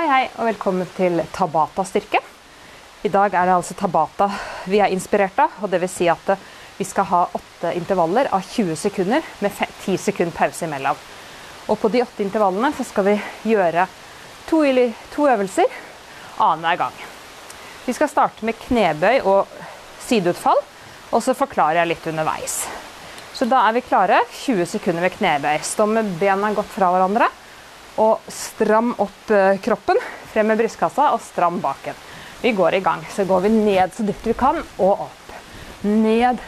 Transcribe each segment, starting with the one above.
Hei, hei, og velkommen til Tabata-styrke. I dag er det altså Tabata vi er inspirert av. og vil Si at vi skal ha åtte intervaller av 20 sekunder med 10 sekunder pause imellom. Og på de åtte intervallene så skal vi gjøre to, to øvelser annenhver gang. Vi skal starte med knebøy og sideutfall, og så forklarer jeg litt underveis. Så da er vi klare. 20 sekunder med knebøy. Stå med bena godt fra hverandre. Og stram opp eh, kroppen. Frem med brystkassa og stram baken. Vi går i gang. Så går vi ned så dypt vi kan, og opp. Ned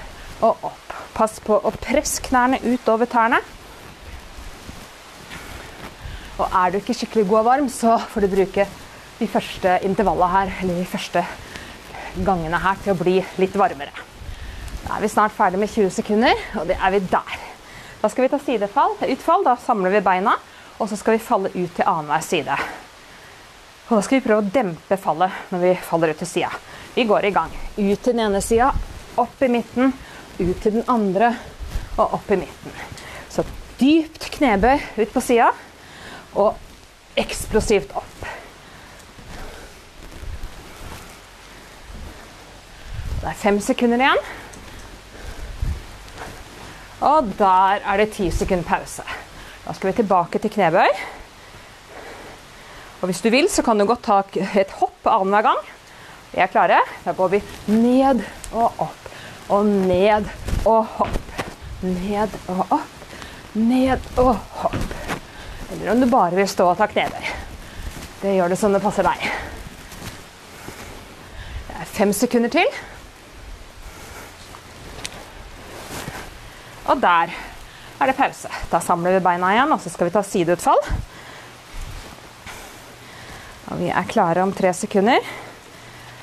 og opp. Pass på å presse knærne utover tærne. Og er du ikke skikkelig god og varm, så får du bruke de første intervallene her, eller de første gangene her, til å bli litt varmere. Da er vi snart ferdig med 20 sekunder, og det er vi der. Da skal vi ta sidefall, utfall. Da samler vi beina, og så skal vi falle ut til annenhver side. Og da skal vi prøve å dempe fallet når vi faller ut til sida. Vi går i gang. Ut til den ene sida, opp i midten, ut til den andre og opp i midten. Så dypt knebøy ut på sida og eksplosivt opp. Det er fem sekunder igjen. Og der er det ti sekunder pause. Da skal vi tilbake til knebøy. Og hvis du vil, så kan du godt ta et hopp annenhver gang. Vi er klare. Da går vi ned og opp. Og ned og hopp. Ned og opp. Ned og hopp. Eller om du bare vil stå og ta knebøy. Det gjør det som det passer deg. Det er fem sekunder til. Og der er det pause. Da samler vi beina igjen, og så skal vi ta sideutfall. Og vi er klare om tre sekunder.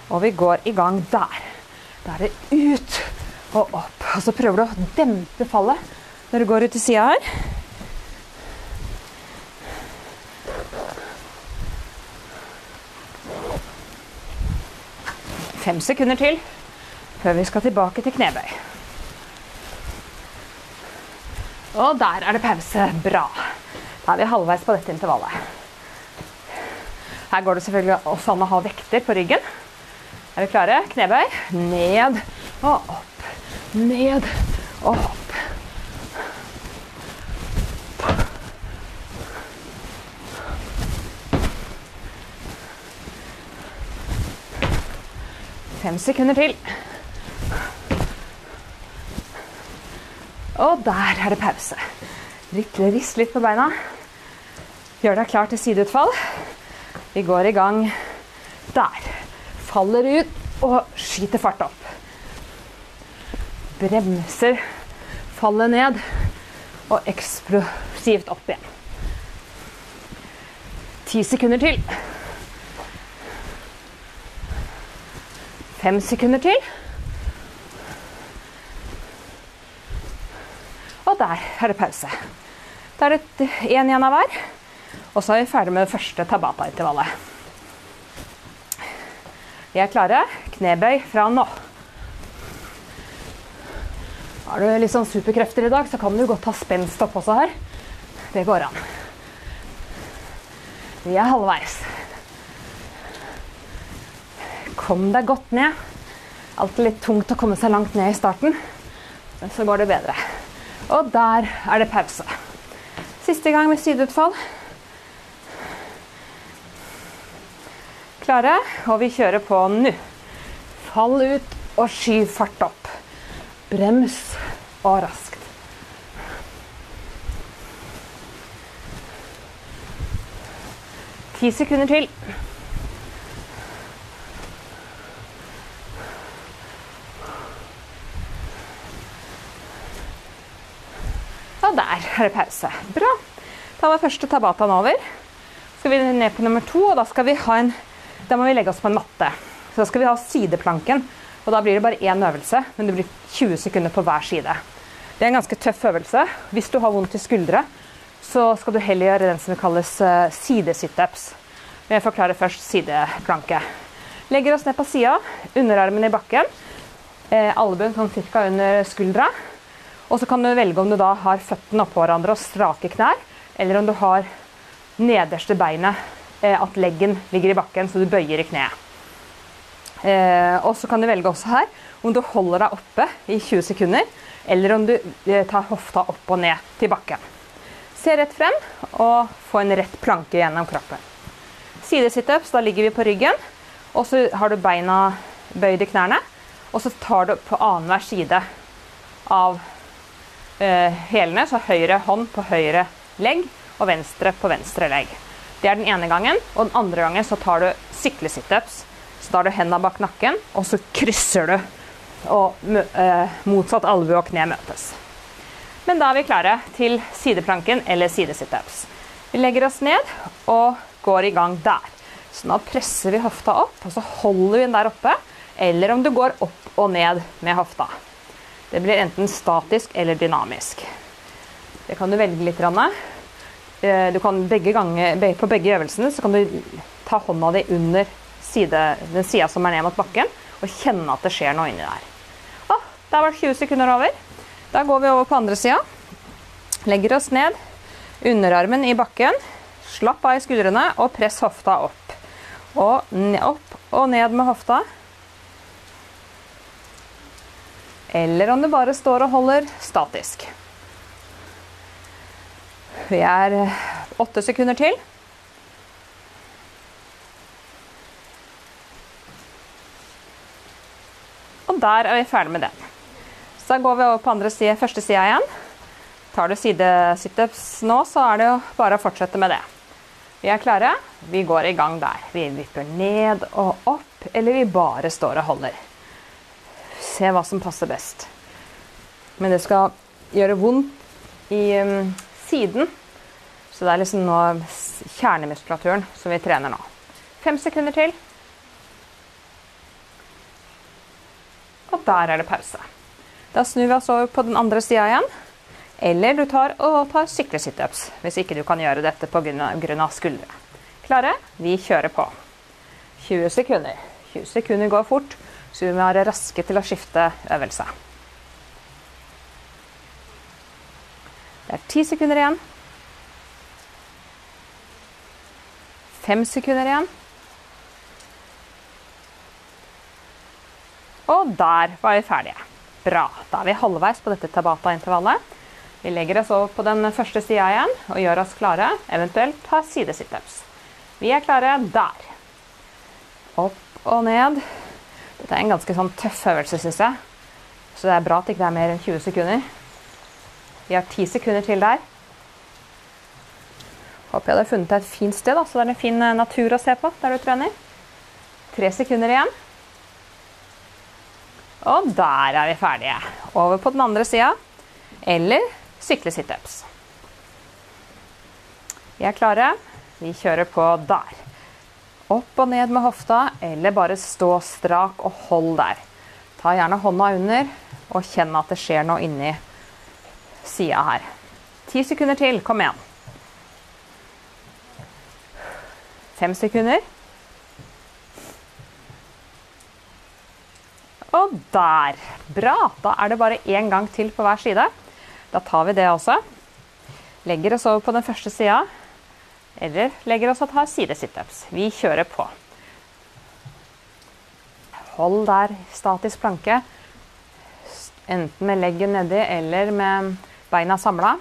Og vi går i gang der. Da er det ut og opp. Og så prøver du å dempe fallet når du går ut til sida her. Fem sekunder til før vi skal tilbake til knebøy. Og der er det pause. Bra. Da er vi halvveis på dette intervallet. Her går det selvfølgelig også an å ha vekter på ryggen. Er vi klare? Knebøy. Ned og opp. Ned og opp. Fem sekunder til. Og der er det pause. Rist litt på beina. Gjør deg klar til sideutfall. Vi går i gang der. Faller ut og skyter fart opp. Bremser, faller ned og eksplosivt opp igjen. Ti sekunder til. Fem sekunder til. Og der er det pause. Da er det én igjen av hver. Og så er vi ferdig med det første tabata-intervallet. Vi er klare. Knebøy fra nå. Har du litt sånn superkrefter i dag, så kan du godt ta spenst opp også her. Det går an. Vi er halvveis. Kom deg godt ned. Alltid litt tungt å komme seg langt ned i starten, men så går det bedre. Og der er det pause. Siste gang med sideutfall. Klare? Og vi kjører på nå. Fall ut og skyv fart opp. Brems og raskt. Ti sekunder til. Og der er det pause. Bra. Da var første tabataen over. Så skal vi ned på nummer to, og da, en, da må vi legge oss på en matte. Så da skal vi ha sideplanken. Og da blir det bare én øvelse, men det blir 20 sekunder på hver side. Det er en ganske tøff øvelse. Hvis du har vondt i skuldre, så skal du heller gjøre den som kalles uh, sidesitups. Jeg forklarer først sideplanke. Legger oss ned på sida, underarmen i bakken. Eh, Albuen sånn cirka under skuldra. Og så kan du velge om du da har føttene oppå hverandre og strake knær, eller om du har nederste beinet eh, at leggen ligger i bakken, så du bøyer i kneet. Eh, og så kan du velge også her om du holder deg oppe i 20 sekunder, eller om du eh, tar hofta opp og ned til bakken. Se rett frem og få en rett planke gjennom kroppen. Sidesitups, da ligger vi på ryggen, og så har du beina bøyd i knærne. Og så tar du på annenhver side av hælene, så høyre hånd på høyre legg og venstre på venstre legg. Det er den ene gangen. Og den andre gangen så tar du syklesitups. Så tar du hendene bak nakken, og så krysser du. Og eh, motsatt albue og kne møtes. Men da er vi klare til sideplanken eller sidesitups. Vi legger oss ned og går i gang der. Så nå presser vi hofta opp, og så holder vi den der oppe. Eller om du går opp og ned med hofta. Det blir enten statisk eller dynamisk. Det kan du velge litt. Eh, du kan begge ganger, på begge øvelsene så kan du ta hånda di under side, den sida som er ned mot bakken, og kjenne at det skjer noe inni der. Å, der var det 20 sekunder over. Da går vi over på andre sida. Legger oss ned. Underarmen i bakken. Slapp av i skuldrene og press hofta opp. Og opp og ned med hofta. Eller om du bare står og holder statisk. Vi er åtte sekunder til. Og der er vi ferdig med den. Så går vi over på andre side, første sida igjen. Tar du sidesitups nå, så er det jo bare å fortsette med det. Vi er klare. Vi går i gang der. Vi vipper ned og opp, eller vi bare står og holder se hva som passer best. Men det skal gjøre vondt i um, siden. Så det er liksom nå kjernemuskulaturen som vi trener nå. Fem sekunder til. Og der er det pause. Da snur vi oss over på den andre sida igjen. Eller du tar og tar syklesitups hvis ikke du kan gjøre dette pga. skuldre. Klare? Vi kjører på. 20 sekunder. 20 sekunder går fort. Så vi må være raske til å skifte øvelse. Det er ti sekunder igjen. Fem sekunder igjen. Og der var vi ferdige. Bra. Da er vi halvveis på dette Tabata-intervallet. Vi legger oss over på den første sida igjen og gjør oss klare. Eventuelt ta sidesitups. Vi er klare der. Opp og ned. Dette er en ganske sånn tøff øvelse, syns jeg. Så det er bra at det ikke er mer enn 20 sekunder. Vi har 10 sekunder til der. Håper jeg hadde funnet deg et fint sted, da, så det er en fin eh, natur å se på der du trener. Tre sekunder igjen. Og der er vi ferdige. Over på den andre sida. Eller sykle situps. Vi er klare. Vi kjører på der. Opp og ned med hofta, eller bare stå strak og hold der. Ta gjerne hånda under og kjenn at det skjer noe inni sida her. Ti sekunder til. Kom igjen. Fem sekunder. Og der. Bra. Da er det bare én gang til på hver side. Da tar vi det også. Legger oss over på den første sida. Eller legger oss og tar sidesitups. Vi kjører på. Hold der statisk planke. Enten med leggen nedi eller med beina samla.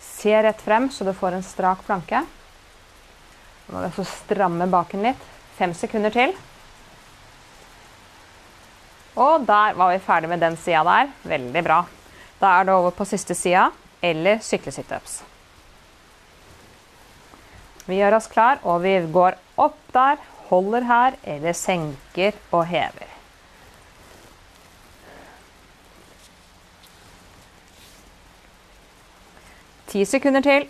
Se rett frem så du får en strak planke. Nå må du stramme baken litt. Fem sekunder til. Og der var vi ferdig med den sida der. Veldig bra. Da er det over på siste sida eller syklesitups. Vi gjør oss klar, og vi går opp der, holder her, eller senker og hever. Ti sekunder til.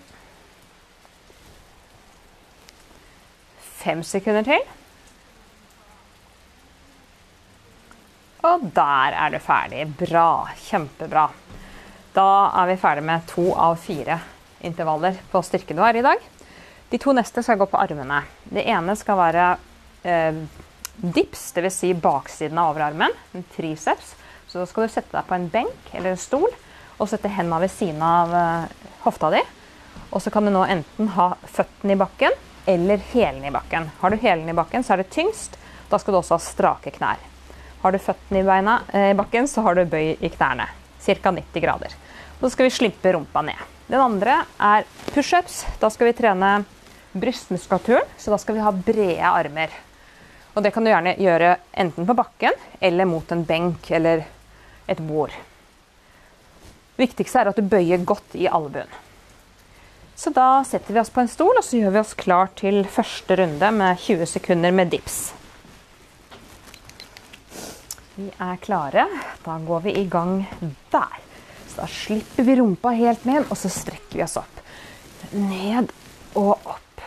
Fem sekunder til. Og der er du ferdig. Bra. Kjempebra. Da er vi ferdig med to av fire intervaller på styrken du har i dag. De to neste skal gå på armene. Det ene skal være eh, dips, dvs. Si baksiden av overarmen. En triceps. Så da skal du sette deg på en benk eller en stol og sette hendene ved siden av eh, hofta di. Og så kan du nå enten ha føttene i bakken eller hælene i bakken. Har du hælene i bakken, så er det tyngst. Da skal du også ha strake knær. Har du føttene i, beina, eh, i bakken, så har du bøy i knærne. Ca. 90 grader. Så skal vi slippe rumpa ned. Den andre er pushups. Da skal vi trene brystmuskulaturen, så da skal vi ha brede armer. Og det kan du gjerne gjøre enten på bakken eller mot en benk eller et bord. Det Viktigste er at du bøyer godt i albuen. Så da setter vi oss på en stol og så gjør vi oss klar til første runde med 20 sekunder med dips. Vi er klare. Da går vi i gang der. Så da slipper vi rumpa helt ned, og så strekker vi oss opp. Ned og opp.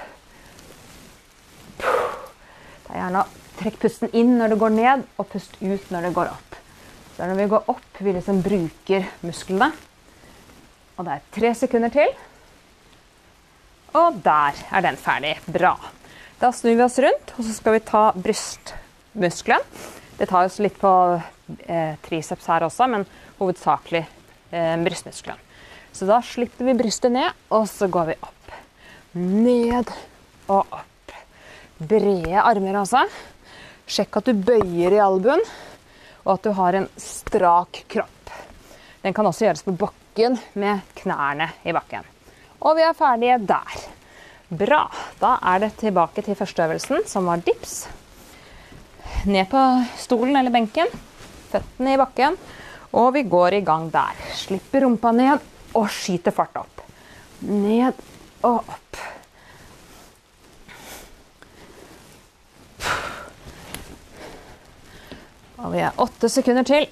Det er gjerne trekk pusten inn når det går ned, og pust ut når det går opp. Så når vi går opp, vi liksom bruker musklene. Og det er tre sekunder til. Og der er den ferdig. Bra. Da snur vi oss rundt, og så skal vi ta brystmuskelen. Det tar oss litt på eh, triceps her også, men hovedsakelig eh, brystmuskelen. Så da slipper vi brystet ned, og så går vi opp. Ned og opp. Brede armer, altså. Sjekk at du bøyer i albuen, og at du har en strak kropp. Den kan også gjøres på bakken med knærne i bakken. Og vi er ferdige der. Bra. Da er det tilbake til førsteøvelsen, som var dips. Ned på stolen eller benken. Føttene i bakken. Og vi går i gang der. Slipper rumpa ned og skyter fart opp. Ned og opp. Og vi er åtte sekunder til.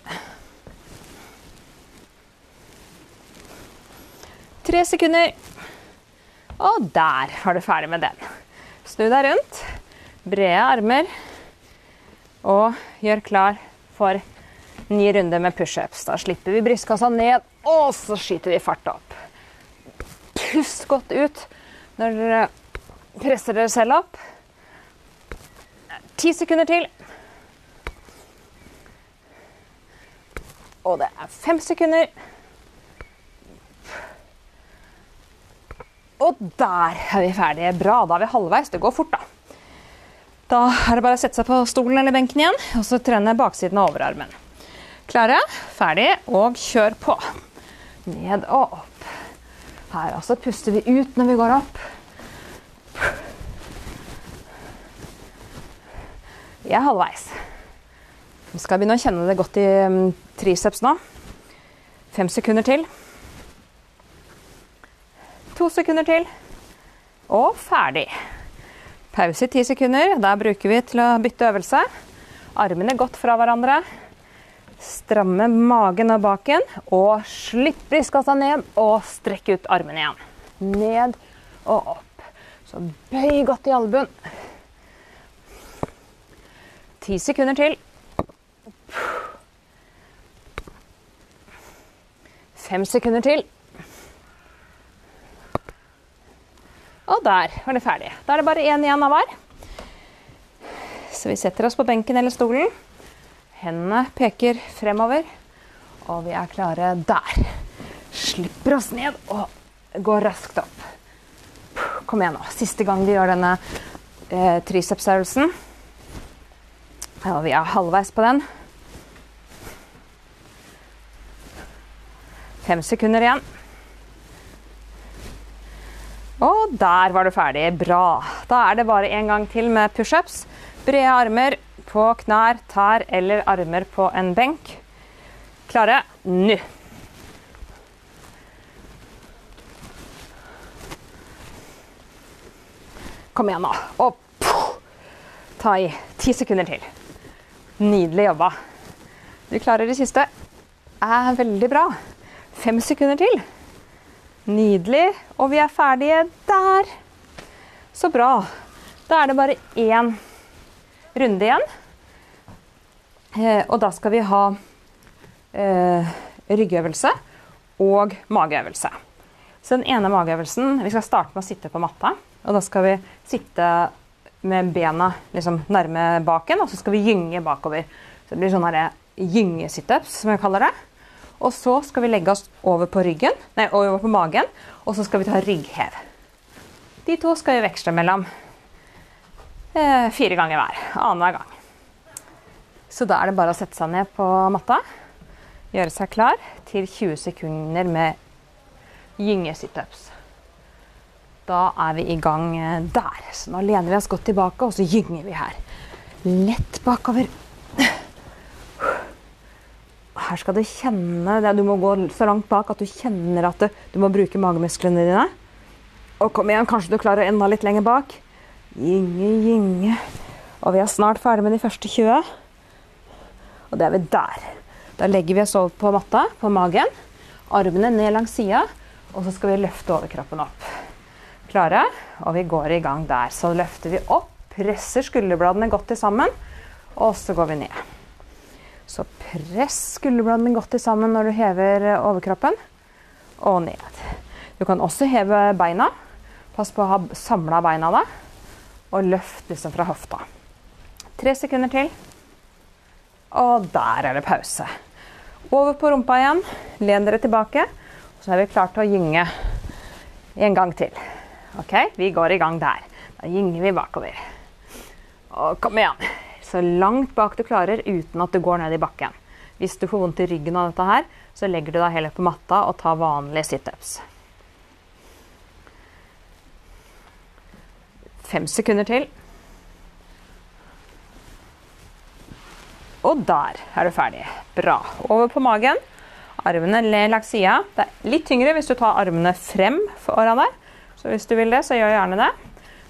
Tre sekunder. Og der var du ferdig med den. Snu deg rundt. Brede armer. Og gjør klar for ny runde med pushups. Da slipper vi brystkassa ned, og så skyter vi fart opp. Pust godt ut når dere presser dere selv opp. Ti sekunder til. Og det er fem sekunder. Og der er vi ferdige. Bra. Da er vi halvveis. Det går fort, da. Da er det bare å sette seg på stolen eller benken igjen og så trene baksiden av overarmen. Klare, ferdig, og kjør på. Ned og opp. Her også puster vi ut når vi går opp. Vi er halvveis. Nå skal jeg begynne å kjenne det godt i mm, triceps nå. Fem sekunder til. To sekunder til. Og ferdig. Pause i ti sekunder. Der bruker vi til å bytte øvelse. Armene godt fra hverandre. Stramme magen og baken. Og slipp brystkassa ned og strekk ut armene igjen. Ned og opp. Så bøy godt i albuen. Ti sekunder til. Fem sekunder til. Og der var det ferdig. Da er det bare én igjen av hver. Så vi setter oss på benken eller stolen. Hendene peker fremover. Og vi er klare der. Slipper oss ned og går raskt opp. Kom igjen nå. Siste gang vi gjør denne eh, tricepsøvelsen. Og vi er halvveis på den. Fem sekunder igjen. Og der var du ferdig. Bra. Da er det bare en gang til med pushups. Brede armer på knær, tær eller armer på en benk. Klare? Nå. Kom igjen, nå. Og ta i. Ti sekunder til. Nydelig jobba. Du klarer det siste. Er veldig bra. Fem sekunder til. Nydelig. Og vi er ferdige der. Så bra. Da er det bare én runde igjen. Eh, og da skal vi ha eh, ryggøvelse og mageøvelse. Så den ene mageøvelsen Vi skal starte med å sitte på matta. Og da skal vi sitte med bena liksom nærme baken, og så skal vi gynge bakover. Så det blir sånn gyngesitups, som vi kaller det. Og så skal vi legge oss over på ryggen, nei, over på magen, og så skal vi ta rygghev. De to skal vi veksle mellom. eh, fire ganger hver. Annenhver gang. Så da er det bare å sette seg ned på matta, gjøre seg klar til 20 sekunder med gyngesitups. Da er vi i gang eh, der. Så nå lener vi oss godt tilbake, og så gynger vi her. Lett bakover. Her skal du kjenne. Du må gå så langt bak at du kjenner at du, du må bruke magemusklene dine. Og kom igjen, kanskje du klarer enda litt lenger bak. Gynge, gynge. Og vi er snart ferdig med de første 20. Og det er vi der. Da legger vi oss over på matta, på magen. Armene ned langs sida. Og så skal vi løfte overkroppen opp. Klare? Og vi går i gang der. Så løfter vi opp, presser skulderbladene godt til sammen. Og så går vi ned. Så press skulderbladene godt sammen når du hever overkroppen. Og ned. Du kan også heve beina. Pass på å ha samla beina da. Og løft liksom fra hofta. Tre sekunder til. Og der er det pause. Over på rumpa igjen. Len dere tilbake. Så er vi klare til å gynge en gang til. Ok, Vi går i gang der. Da gynger vi bakover. Og kom igjen. Så langt bak du klarer uten at du går ned i bakken. Hvis du får vondt i ryggen av dette her, så legger du deg heller på matta og tar vanlige situps. Fem sekunder til. Og der er du ferdig. Bra. Over på magen. Armene langs sida. Det er litt tyngre hvis du tar armene frem foran deg. Så hvis du vil det, så gjør gjerne det.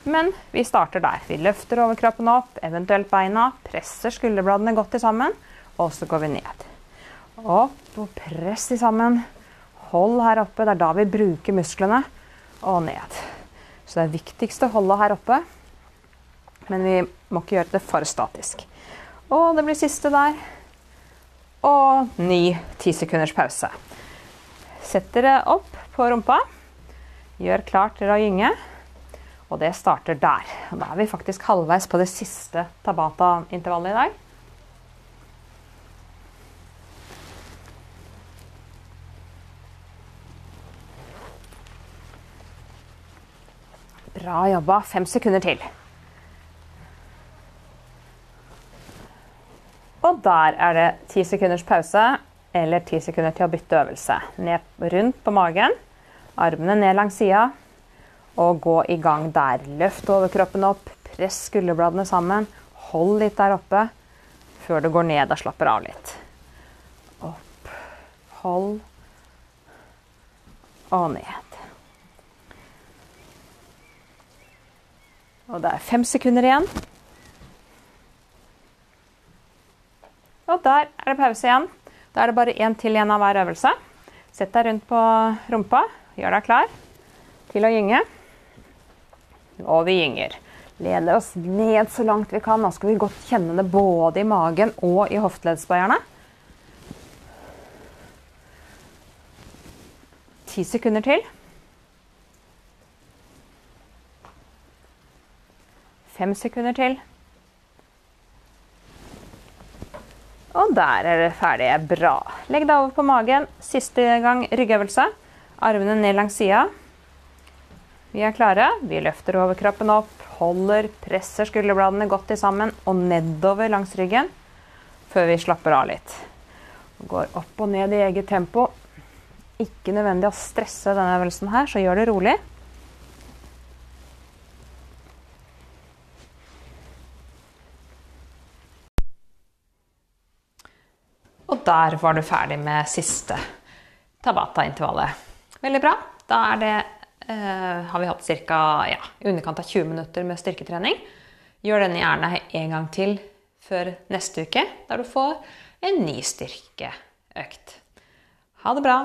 Men vi starter der. Vi løfter overkroppen opp, eventuelt beina. Presser skulderbladene godt sammen. Og så går vi ned. Opp og press de sammen. Hold her oppe. Det er da vi bruker musklene. Og ned. Så det er viktigst å holde her oppe. Men vi må ikke gjøre det for statisk. Og det blir siste der. Og ny ti sekunders pause. Sett dere opp på rumpa. Gjør klart til å gynge. Og det starter der. Da er vi faktisk halvveis på det siste Tabata-intervallet i dag. Bra jobba. Fem sekunder til. Og der er det ti sekunders pause eller ti sekunder til å bytte øvelse. Ned rundt på magen, armene ned langs sida, og gå i gang der. Løft overkroppen opp, press skulderbladene sammen. Hold litt der oppe før du går ned og slapper av litt. Opp, hold og ned. Og det er fem sekunder igjen. Og der er det pause igjen. Da er det bare én til igjen av hver øvelse. Sett deg rundt på rumpa. Gjør deg klar til å gynge. Og vi gynger. Leder oss ned så langt vi kan. Nå skal vi godt kjenne det både i magen og i hofteleddsbøyerne. Ti sekunder til. Fem sekunder til. Og der er det ferdig. Bra. Legg deg over på magen. Siste gang ryggøvelse. Armene ned langs sida. Vi er klare. Vi løfter overkroppen opp, holder, presser skulderbladene godt sammen og nedover langs ryggen før vi slapper av litt. Går opp og ned i eget tempo. Ikke nødvendig å stresse denne øvelsen her, så gjør det rolig. Og der var du ferdig med siste Tabata-intervallet. Veldig bra. Da er det, har vi hatt ca. Ja, underkant av 20 minutter med styrketrening. Gjør denne gjerne en gang til før neste uke, der du får en ny styrkeøkt. Ha det bra.